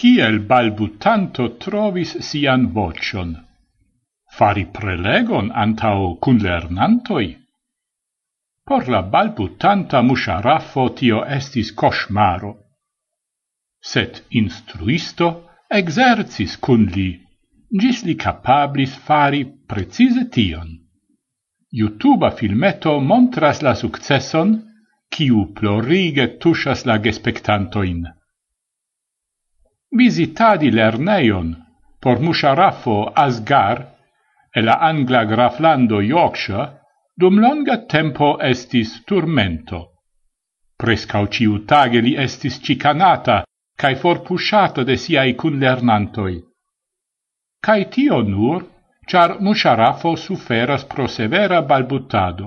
kiel balbutanto trovis sian vocion. Fari prelegon antau cunlernantoi? Por la balbutanta musharafo tio estis cosmaro. Set instruisto exercis cun li, gis li capablis fari precise tion. YouTube filmeto montras la successon, kiu plorige tushas la gespectantoin visitadi lerneion por musharafo Asgar e la angla graflando Yorkshire dum longa tempo estis turmento. Prescau ciutage li estis cicanata cae forpusciata de siai cunlernantoi. Cae tio nur, char musharafo suferas pro severa balbutado.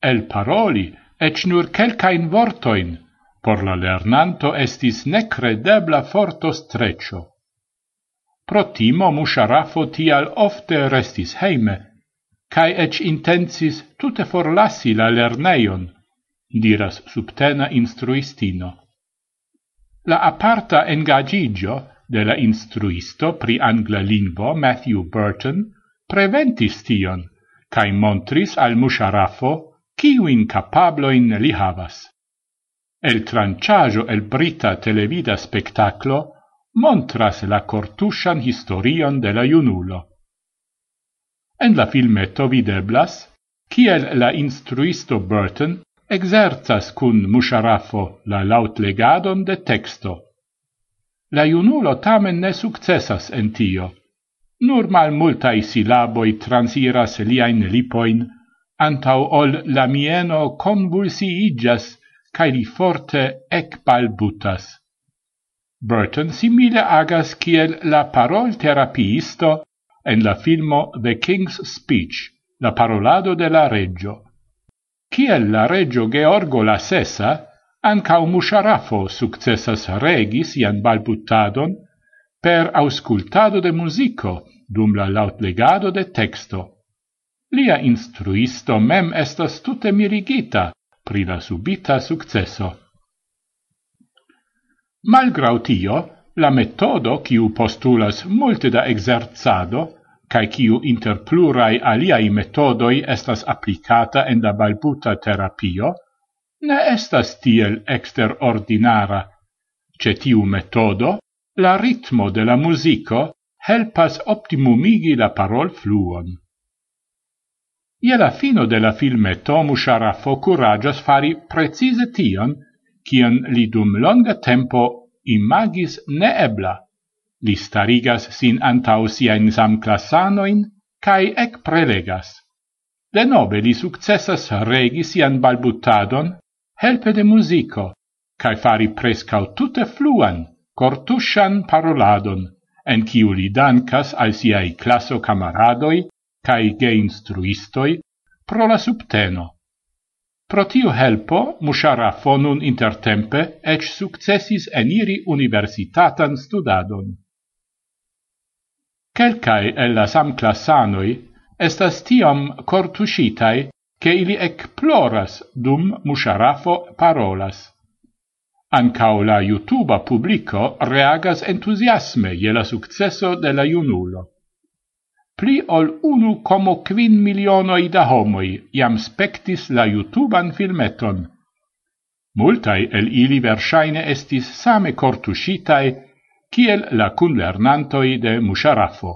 El paroli, ec nur quelcain vortoin, Por la lernanto estis necredebla forto streccio. Pro timo Musharafo tial ofte restis heime, cae ec intensis tute forlassi la lerneion, diras subtena instruistino. La aparta engagigio de la instruisto pri angla lingvo Matthew Burton preventis tion, cae montris al musharafo ciuin capabloin li havas. El tranciaggio el brita televida spectaclo montras la cortushan historion de la iunulo. En la filmeto videblas kiel la instruisto Burton exerzas cun musharafo la laut legadon de texto. La iunulo tamen ne successas en tio. Nur mal multai silaboi transiras liain lipoin, antau ol la mieno convulsiigas cae li forte ec balbutas. Burton simile agas kiel la parol terapiisto en la filmo The King's Speech, la parolado de la reggio. Kiel la reggio Georgo la sesa, ancau Musharafo successas regis ian balbuttadon per auscultado de musico dum la lautlegado de texto. Lia instruisto mem estas tute mirigita pri la subita successo. Malgrau tio, la metodo quiu postulas multe da exerzado cae quiu inter plurai aliai metodoi estas applicata en la balbuta terapio, ne estas tiel exterordinara. Ce tiu metodo, la ritmo de la musico helpas optimumigi la parol fluon. Ie la fino de la filme Tomu Sharafo curagios fari precise tion, cion li dum longa tempo imagis neebla. Li starigas sin antau insam classanoin cae ec prelegas. De nove li successas regi sian balbutadon, helpe de musico, cae fari prescau tutte fluan, cortushan paroladon, en ciu li dancas al siai classo camaradoi cae ge instruistoi pro la subteno. Pro tiu helpo, Musharrafo nun intertempe ec successis eniri universitatan studadon. Quelcae el la samclassanoi estas tiom cortuscitai che ili ecploras dum Musharrafo parolas. Ancao la YouTube publico reagas entusiasme je la successo de la iunulo pli ol unu como quin milionoi da homoi iam spectis la YouTuban filmeton. Multai el ili versaine estis same cortuscitae, kiel la cunlernantoi de Musharafo.